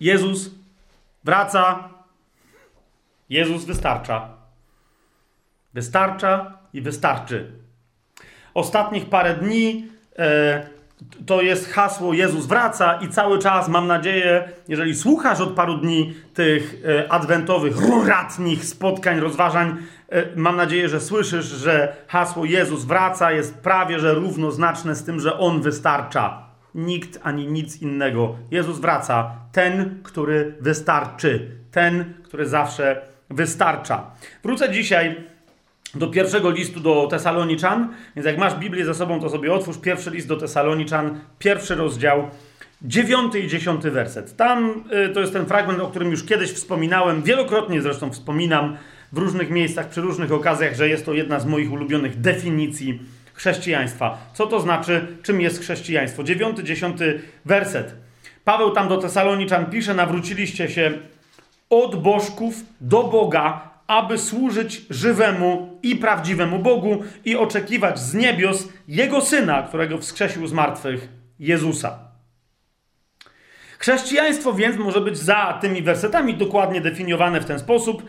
Jezus wraca. Jezus wystarcza. Wystarcza i wystarczy. Ostatnich parę dni e, to jest hasło Jezus wraca i cały czas mam nadzieję, jeżeli słuchasz od paru dni tych e, adwentowych, ruratnich spotkań, rozważań, e, mam nadzieję, że słyszysz, że hasło Jezus wraca jest prawie że równoznaczne z tym, że On wystarcza. Nikt ani nic innego. Jezus wraca, ten, który wystarczy, ten, który zawsze wystarcza. Wrócę dzisiaj do pierwszego listu do Tesaloniczan. Więc jak masz Biblię ze sobą, to sobie otwórz pierwszy list do Tesaloniczan, pierwszy rozdział, dziewiąty i dziesiąty werset. Tam y, to jest ten fragment, o którym już kiedyś wspominałem, wielokrotnie zresztą wspominam w różnych miejscach, przy różnych okazjach, że jest to jedna z moich ulubionych definicji chrześcijaństwa. Co to znaczy, czym jest chrześcijaństwo? Dziewiąty, dziesiąty werset. Paweł tam do Tesaloniczan pisze: Nawróciliście się od bożków do Boga, aby służyć żywemu i prawdziwemu Bogu i oczekiwać z niebios Jego Syna, którego wskrzesił z martwych, Jezusa. Chrześcijaństwo więc może być za tymi wersetami dokładnie definiowane w ten sposób,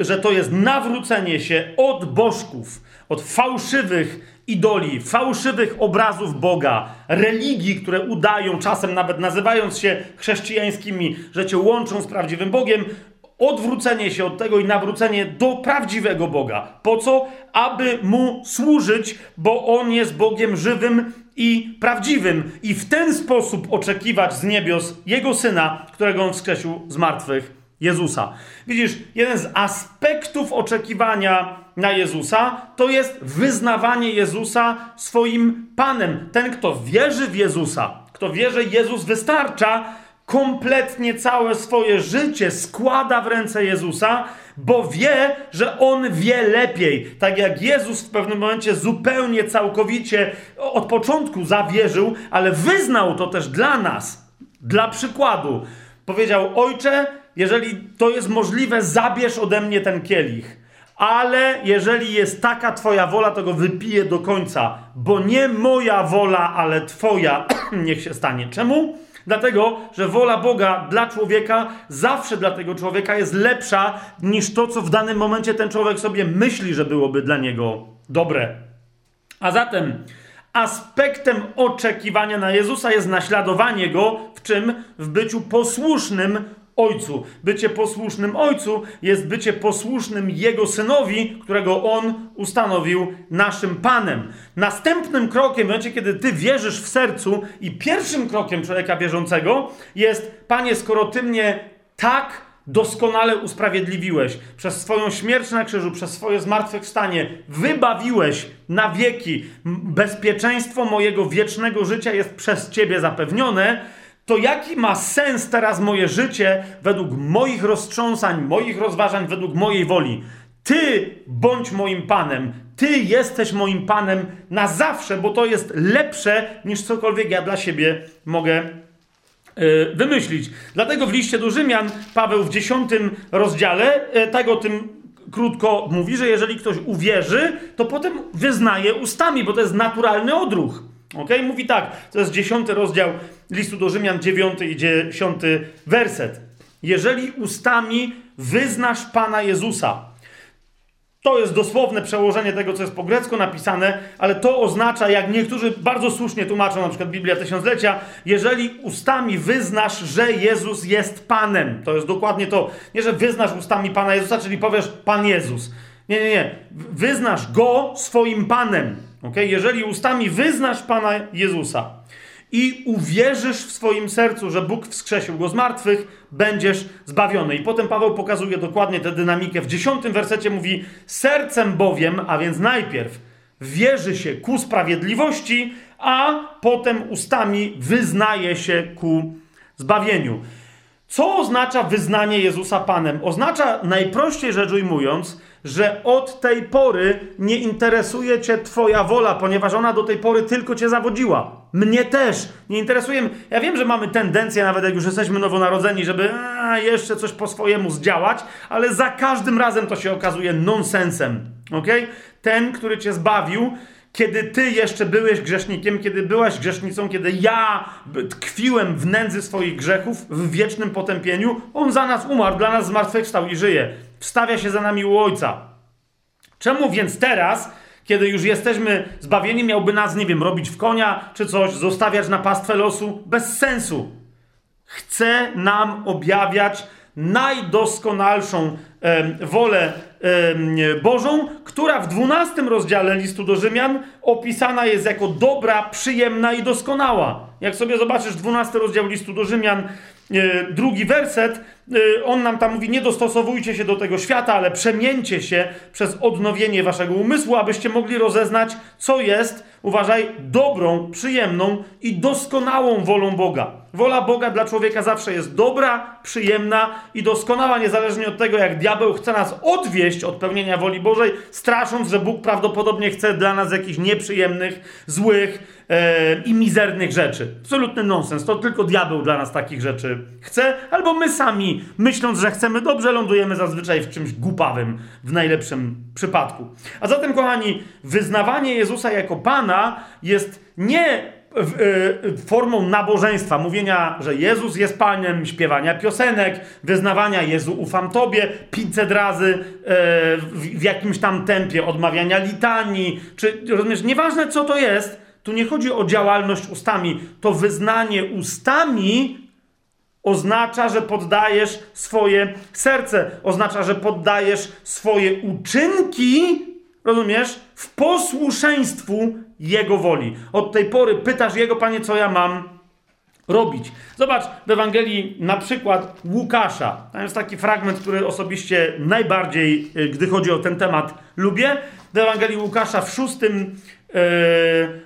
że to jest nawrócenie się od bożków, od fałszywych idoli, fałszywych obrazów Boga, religii, które udają, czasem nawet nazywając się chrześcijańskimi, że cię łączą z prawdziwym Bogiem, odwrócenie się od tego i nawrócenie do prawdziwego Boga. Po co? Aby mu służyć, bo on jest Bogiem żywym i prawdziwym, i w ten sposób oczekiwać z niebios jego syna, którego on wskrzesił z martwych, Jezusa. Widzisz, jeden z aspektów oczekiwania na Jezusa to jest wyznawanie Jezusa swoim Panem. Ten, kto wierzy w Jezusa, kto wie, że Jezus wystarcza, kompletnie całe swoje życie składa w ręce Jezusa, bo wie, że on wie lepiej. Tak jak Jezus w pewnym momencie zupełnie, całkowicie od początku zawierzył, ale wyznał to też dla nas. Dla przykładu, powiedział: Ojcze, jeżeli to jest możliwe, zabierz ode mnie ten kielich. Ale jeżeli jest taka Twoja wola, to go wypiję do końca, bo nie moja wola, ale Twoja niech się stanie. Czemu? Dlatego, że wola Boga dla człowieka zawsze dla tego człowieka jest lepsza niż to, co w danym momencie ten człowiek sobie myśli, że byłoby dla niego dobre. A zatem aspektem oczekiwania na Jezusa jest naśladowanie go w czym? W byciu posłusznym Ojcu. Bycie posłusznym Ojcu jest bycie posłusznym Jego Synowi, którego On ustanowił naszym Panem. Następnym krokiem, w momencie, kiedy Ty wierzysz w sercu i pierwszym krokiem człowieka wierzącego jest, Panie, skoro Ty mnie tak doskonale usprawiedliwiłeś przez swoją śmierć na krzyżu, przez swoje zmartwychwstanie, wybawiłeś na wieki, bezpieczeństwo mojego wiecznego życia jest przez Ciebie zapewnione, to jaki ma sens teraz moje życie według moich roztrząsań, moich rozważań, według mojej woli? Ty bądź moim panem. Ty jesteś moim panem na zawsze, bo to jest lepsze niż cokolwiek ja dla siebie mogę yy, wymyślić. Dlatego w liście do Rzymian Paweł w dziesiątym rozdziale yy, tak o tym krótko mówi, że jeżeli ktoś uwierzy, to potem wyznaje ustami, bo to jest naturalny odruch. Ok? Mówi tak, to jest dziesiąty rozdział listu do Rzymian, dziewiąty i dziesiąty werset. Jeżeli ustami wyznasz Pana Jezusa, to jest dosłowne przełożenie tego, co jest po grecku napisane, ale to oznacza, jak niektórzy bardzo słusznie tłumaczą, na przykład Biblia Tysiąclecia, jeżeli ustami wyznasz, że Jezus jest Panem. To jest dokładnie to. Nie, że wyznasz ustami Pana Jezusa, czyli powiesz Pan Jezus. Nie, nie, nie. Wyznasz Go swoim Panem. Okay? Jeżeli ustami wyznasz Pana Jezusa i uwierzysz w swoim sercu, że Bóg wskrzesił go z martwych, będziesz zbawiony. I potem Paweł pokazuje dokładnie tę dynamikę. W dziesiątym wersecie mówi: Sercem bowiem, a więc najpierw wierzy się ku sprawiedliwości, a potem ustami wyznaje się ku zbawieniu. Co oznacza wyznanie Jezusa Panem? Oznacza najprościej rzecz ujmując, że od tej pory nie interesuje cię Twoja wola, ponieważ ona do tej pory tylko cię zawodziła. Mnie też nie interesuje. Ja wiem, że mamy tendencję, nawet jak już jesteśmy nowonarodzeni, żeby a, jeszcze coś po swojemu zdziałać, ale za każdym razem to się okazuje nonsensem. Okay? Ten, który cię zbawił, kiedy ty jeszcze byłeś grzesznikiem, kiedy byłaś grzesznicą, kiedy ja tkwiłem w nędzy swoich grzechów, w wiecznym potępieniu, on za nas umarł, dla nas zmartwychwstał i żyje. Wstawia się za nami u Ojca. Czemu więc teraz, kiedy już jesteśmy zbawieni, miałby nas, nie wiem, robić w konia czy coś, zostawiać na pastwę losu? Bez sensu. Chce nam objawiać najdoskonalszą e, wolę Bożą, która w 12 rozdziale listu do Rzymian opisana jest jako dobra, przyjemna i doskonała. Jak sobie zobaczysz 12 rozdział listu do Rzymian, e, drugi werset, e, on nam tam mówi: Nie dostosowujcie się do tego świata, ale przemieńcie się przez odnowienie waszego umysłu, abyście mogli rozeznać, co jest, uważaj, dobrą, przyjemną i doskonałą wolą Boga. Wola Boga dla człowieka zawsze jest dobra, przyjemna i doskonała, niezależnie od tego, jak diabeł chce nas odwieść od pełnienia woli Bożej, strasząc, że Bóg prawdopodobnie chce dla nas jakichś nieprzyjemnych, złych e, i mizernych rzeczy. Absolutny nonsens. To tylko diabeł dla nas takich rzeczy chce, albo my sami, myśląc, że chcemy dobrze, lądujemy zazwyczaj w czymś głupawym, w najlepszym przypadku. A zatem, kochani, wyznawanie Jezusa jako Pana jest nie formą nabożeństwa, mówienia, że Jezus jest Panem, śpiewania piosenek, wyznawania Jezu ufam Tobie, 500 razy y, w jakimś tam tempie, odmawiania litanii, czy rozumiesz, nieważne co to jest, tu nie chodzi o działalność ustami, to wyznanie ustami oznacza, że poddajesz swoje serce, oznacza, że poddajesz swoje uczynki rozumiesz, w posłuszeństwu Jego woli. Od tej pory pytasz Jego, Panie, co ja mam robić. Zobacz w Ewangelii na przykład Łukasza. Tam jest taki fragment, który osobiście najbardziej, y, gdy chodzi o ten temat, lubię. W Ewangelii Łukasza w szóstym yy,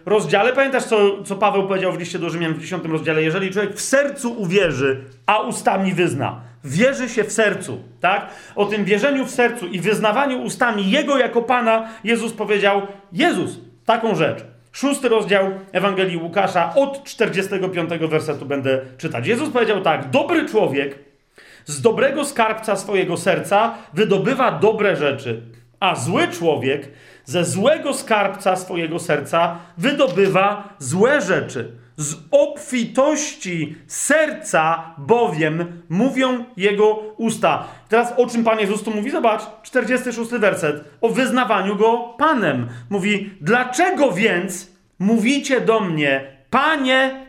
rozdziale. Pamiętasz, co, co Paweł powiedział w liście do Rzymian w dziesiątym rozdziale? Jeżeli człowiek w sercu uwierzy, a ustami wyzna, wierzy się w sercu, tak? O tym wierzeniu w sercu i wyznawaniu ustami Jego jako Pana, Jezus powiedział, Jezus, taką rzecz. Szósty rozdział Ewangelii Łukasza, od 45 wersetu będę czytać. Jezus powiedział tak: Dobry człowiek z dobrego skarbca swojego serca wydobywa dobre rzeczy, a zły człowiek ze złego skarbca swojego serca wydobywa złe rzeczy z obfitości serca bowiem mówią jego usta. Teraz o czym Pan Jezus tu mówi? Zobacz, 46 werset. O wyznawaniu Go Panem. Mówi, dlaczego więc mówicie do mnie, Panie,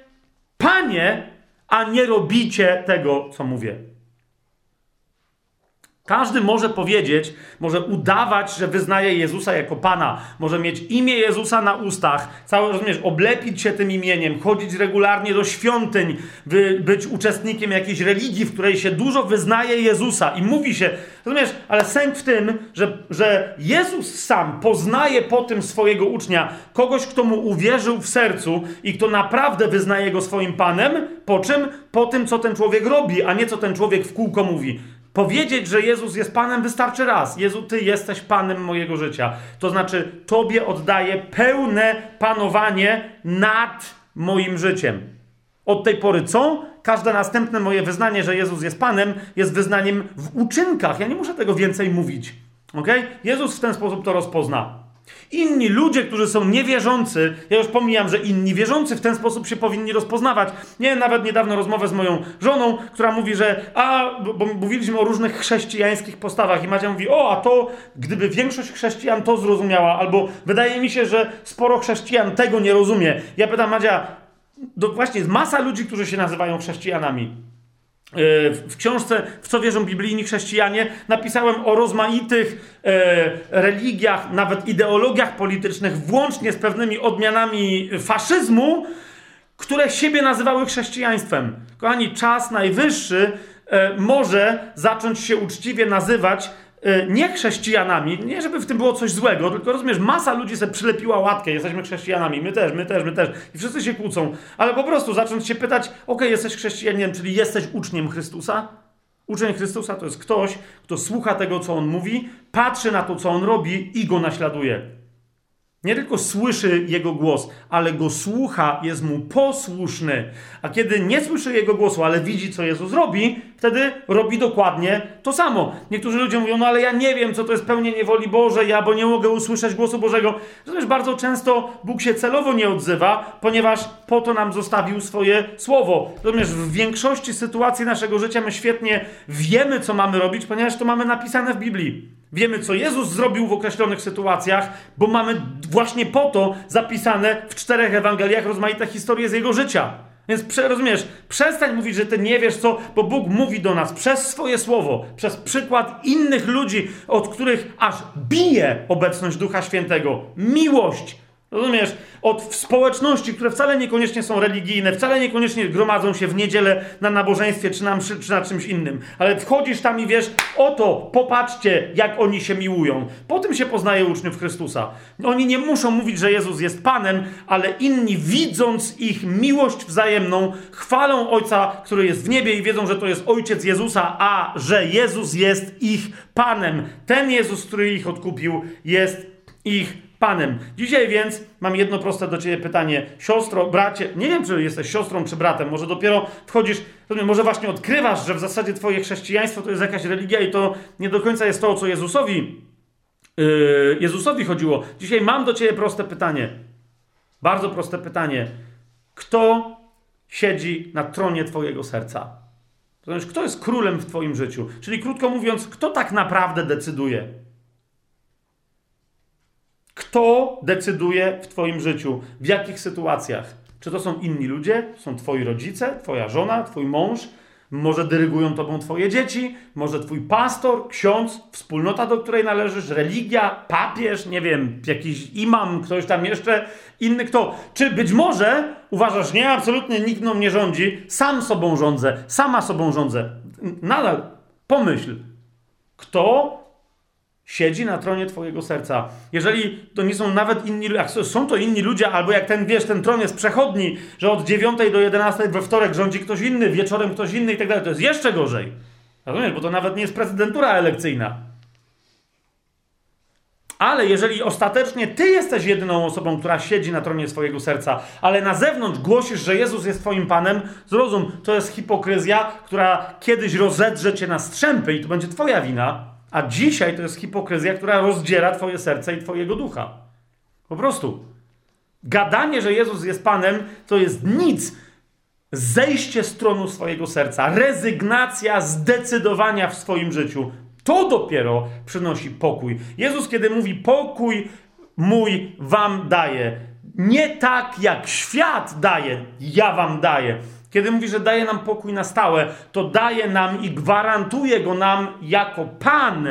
Panie, a nie robicie tego, co mówię? Każdy może powiedzieć, może udawać, że wyznaje Jezusa jako Pana, może mieć imię Jezusa na ustach, cały, rozumiesz, oblepić się tym imieniem, chodzić regularnie do świątyń, by, być uczestnikiem jakiejś religii, w której się dużo wyznaje Jezusa i mówi się, rozumiesz, ale sęk w tym, że, że Jezus sam poznaje po tym swojego ucznia, kogoś, kto mu uwierzył w sercu i kto naprawdę wyznaje go swoim Panem, po czym? Po tym, co ten człowiek robi, a nie co ten człowiek w kółko mówi. Powiedzieć, że Jezus jest Panem wystarczy raz. Jezu, Ty jesteś Panem mojego życia. To znaczy, Tobie oddaję pełne panowanie nad moim życiem. Od tej pory co? Każde następne moje wyznanie, że Jezus jest Panem, jest wyznaniem w uczynkach. Ja nie muszę tego więcej mówić. Ok? Jezus w ten sposób to rozpozna. Inni ludzie, którzy są niewierzący, ja już pomijam, że inni wierzący w ten sposób się powinni rozpoznawać. Nie, nawet niedawno rozmowę z moją żoną, która mówi, że a, bo mówiliśmy o różnych chrześcijańskich postawach i Madzia mówi, o, a to, gdyby większość chrześcijan to zrozumiała, albo wydaje mi się, że sporo chrześcijan tego nie rozumie. Ja pytam Madzia, to właśnie jest masa ludzi, którzy się nazywają chrześcijanami. E, w książce W co wierzą biblijni chrześcijanie napisałem o rozmaitych e, religiach, nawet ideologiach politycznych, włącznie z pewnymi odmianami faszyzmu, które siebie nazywały chrześcijaństwem. Kochani, czas najwyższy e, może zacząć się uczciwie nazywać nie chrześcijanami, nie żeby w tym było coś złego, tylko rozumiesz, masa ludzi sobie przylepiła łatkę, jesteśmy chrześcijanami, my też, my też, my też i wszyscy się kłócą, ale po prostu zacząć się pytać, ok, jesteś chrześcijaninem, czyli jesteś uczniem Chrystusa? Uczeń Chrystusa to jest ktoś, kto słucha tego, co on mówi, patrzy na to, co on robi i go naśladuje. Nie tylko słyszy Jego głos, ale go słucha, jest mu posłuszny. A kiedy nie słyszy Jego głosu, ale widzi, co Jezus robi, wtedy robi dokładnie to samo. Niektórzy ludzie mówią, no ale ja nie wiem, co to jest pełnienie woli Bożej, ja bo nie mogę usłyszeć głosu Bożego. Zresztą bardzo często Bóg się celowo nie odzywa, ponieważ po to nam zostawił swoje słowo. Rozumiesz, w większości sytuacji naszego życia my świetnie wiemy, co mamy robić, ponieważ to mamy napisane w Biblii. Wiemy, co Jezus zrobił w określonych sytuacjach, bo mamy właśnie po to zapisane w czterech Ewangeliach rozmaite historie z Jego życia. Więc prze, rozumiesz, przestań mówić, że ty nie wiesz co, bo Bóg mówi do nas przez swoje słowo, przez przykład innych ludzi, od których aż bije obecność Ducha Świętego. Miłość, Rozumiesz? Od społeczności, które wcale niekoniecznie są religijne, wcale niekoniecznie gromadzą się w niedzielę na nabożeństwie czy na, czy na czymś innym. Ale wchodzisz tam i wiesz, oto, popatrzcie, jak oni się miłują. Po tym się poznaje uczniów Chrystusa. Oni nie muszą mówić, że Jezus jest Panem, ale inni, widząc ich miłość wzajemną, chwalą Ojca, który jest w niebie i wiedzą, że to jest Ojciec Jezusa, a że Jezus jest ich Panem. Ten Jezus, który ich odkupił, jest ich Panem. Dzisiaj więc mam jedno proste do Ciebie pytanie. Siostro, bracie, nie wiem, czy jesteś siostrą, czy bratem, może dopiero wchodzisz, może właśnie odkrywasz, że w zasadzie Twoje chrześcijaństwo to jest jakaś religia i to nie do końca jest to, o co Jezusowi, yy, Jezusowi chodziło. Dzisiaj mam do Ciebie proste pytanie. Bardzo proste pytanie. Kto siedzi na tronie Twojego serca? To znaczy, kto jest królem w Twoim życiu? Czyli krótko mówiąc, kto tak naprawdę decyduje? Kto decyduje w Twoim życiu? W jakich sytuacjach? Czy to są inni ludzie? Są Twoi rodzice, Twoja żona, Twój mąż? Może dyrygują Tobą Twoje dzieci? Może Twój pastor, ksiądz, wspólnota, do której należysz, religia, papież, nie wiem, jakiś imam, ktoś tam jeszcze, inny kto? Czy być może uważasz, nie, absolutnie nikt mną nie rządzi, sam sobą rządzę, sama sobą rządzę? Nadal pomyśl, kto siedzi na tronie Twojego serca. Jeżeli to nie są nawet inni jak są to inni ludzie, albo jak ten, wiesz, ten tron jest przechodni, że od 9 do 11 we wtorek rządzi ktoś inny, wieczorem ktoś inny i tak dalej, to jest jeszcze gorzej. Rozumiesz? Bo to nawet nie jest prezydentura elekcyjna. Ale jeżeli ostatecznie ty jesteś jedyną osobą, która siedzi na tronie swojego serca, ale na zewnątrz głosisz, że Jezus jest twoim Panem, zrozum, to jest hipokryzja, która kiedyś rozedrze cię na strzępy i to będzie twoja wina, a dzisiaj to jest hipokryzja, która rozdziera Twoje serce i Twojego ducha. Po prostu. Gadanie, że Jezus jest Panem, to jest nic. Zejście z tronu swojego serca, rezygnacja zdecydowania w swoim życiu. To dopiero przynosi pokój. Jezus, kiedy mówi pokój mój wam daje, nie tak jak świat daje, ja wam daję. Kiedy mówi, że daje nam pokój na stałe, to daje nam i gwarantuje go nam jako Pan.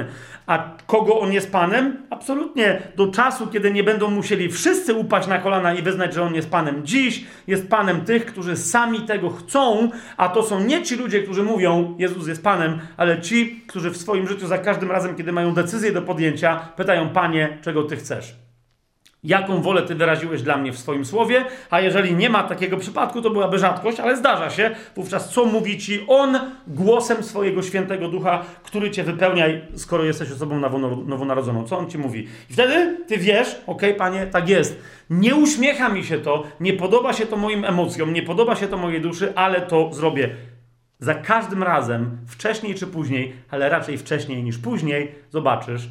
A kogo on jest Panem? Absolutnie do czasu, kiedy nie będą musieli wszyscy upaść na kolana i wyznać, że on jest Panem. Dziś jest Panem tych, którzy sami tego chcą, a to są nie ci ludzie, którzy mówią, Jezus jest Panem, ale ci, którzy w swoim życiu za każdym razem, kiedy mają decyzję do podjęcia, pytają, Panie, czego Ty chcesz jaką wolę Ty wyraziłeś dla mnie w swoim słowie, a jeżeli nie ma takiego przypadku, to byłaby rzadkość, ale zdarza się, wówczas co mówi Ci On głosem swojego świętego ducha, który Cię wypełnia, skoro jesteś osobą nowonarodzoną. Co On Ci mówi? I wtedy Ty wiesz, okay, Panie, tak jest. Nie uśmiecha mi się to, nie podoba się to moim emocjom, nie podoba się to mojej duszy, ale to zrobię. Za każdym razem, wcześniej czy później, ale raczej wcześniej niż później, zobaczysz,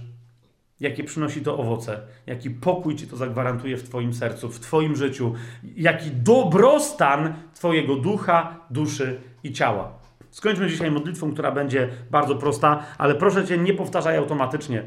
jakie przynosi to owoce, jaki pokój ci to zagwarantuje w Twoim sercu, w Twoim życiu, jaki dobrostan Twojego ducha, duszy i ciała. Skończmy dzisiaj modlitwą, która będzie bardzo prosta, ale proszę Cię, nie powtarzaj automatycznie.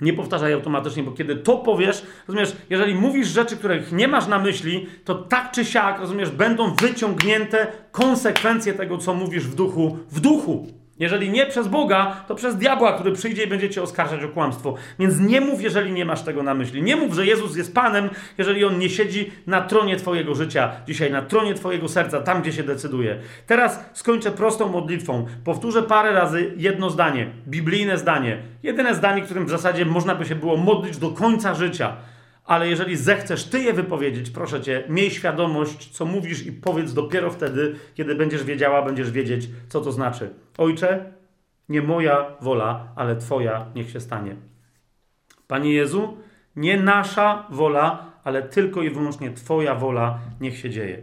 Nie powtarzaj automatycznie, bo kiedy to powiesz, rozumiesz, jeżeli mówisz rzeczy, których nie masz na myśli, to tak czy siak, rozumiesz, będą wyciągnięte konsekwencje tego, co mówisz w duchu, w duchu. Jeżeli nie przez Boga, to przez diabła, który przyjdzie i będzie cię oskarżać o kłamstwo. Więc nie mów, jeżeli nie masz tego na myśli. Nie mów, że Jezus jest Panem, jeżeli On nie siedzi na tronie Twojego życia, dzisiaj na tronie Twojego serca, tam gdzie się decyduje. Teraz skończę prostą modlitwą. Powtórzę parę razy jedno zdanie, biblijne zdanie. Jedyne zdanie, którym w zasadzie można by się było modlić do końca życia ale jeżeli zechcesz ty je wypowiedzieć, proszę cię, miej świadomość, co mówisz i powiedz dopiero wtedy, kiedy będziesz wiedziała, będziesz wiedzieć, co to znaczy. Ojcze, nie moja wola, ale Twoja niech się stanie. Panie Jezu, Nie nasza wola, ale tylko i wyłącznie Twoja wola niech się dzieje.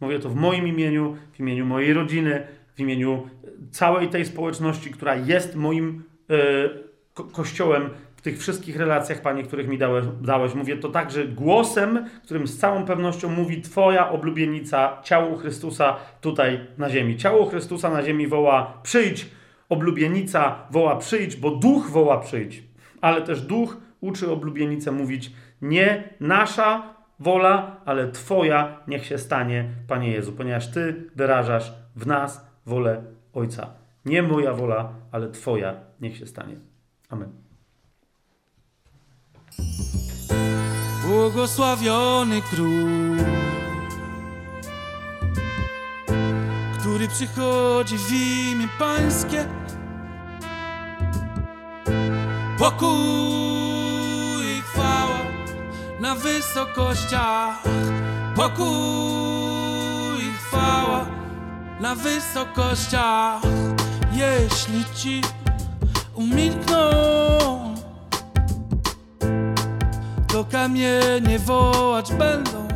Mówię to w moim imieniu, w imieniu mojej rodziny, w imieniu całej tej społeczności, która jest moim e, ko kościołem w tych wszystkich relacjach, Panie, których mi dałeś, dałeś. Mówię to także głosem, którym z całą pewnością mówi Twoja oblubienica, ciało Chrystusa tutaj na ziemi. Ciało Chrystusa na ziemi woła przyjdź, oblubienica woła przyjdź, bo duch woła przyjdź. Ale też duch uczy oblubienicę mówić nie nasza wola, ale Twoja niech się stanie, Panie Jezu, ponieważ Ty wyrażasz w nas wolę Ojca. Nie moja wola, ale Twoja niech się stanie. Amen. Błogosławiony król, który przychodzi w imię Pańskie. Pokój i chwała na wysokościach. Pokój i chwała na wysokościach. Jeśli ci umilkną kamienie wołać będą.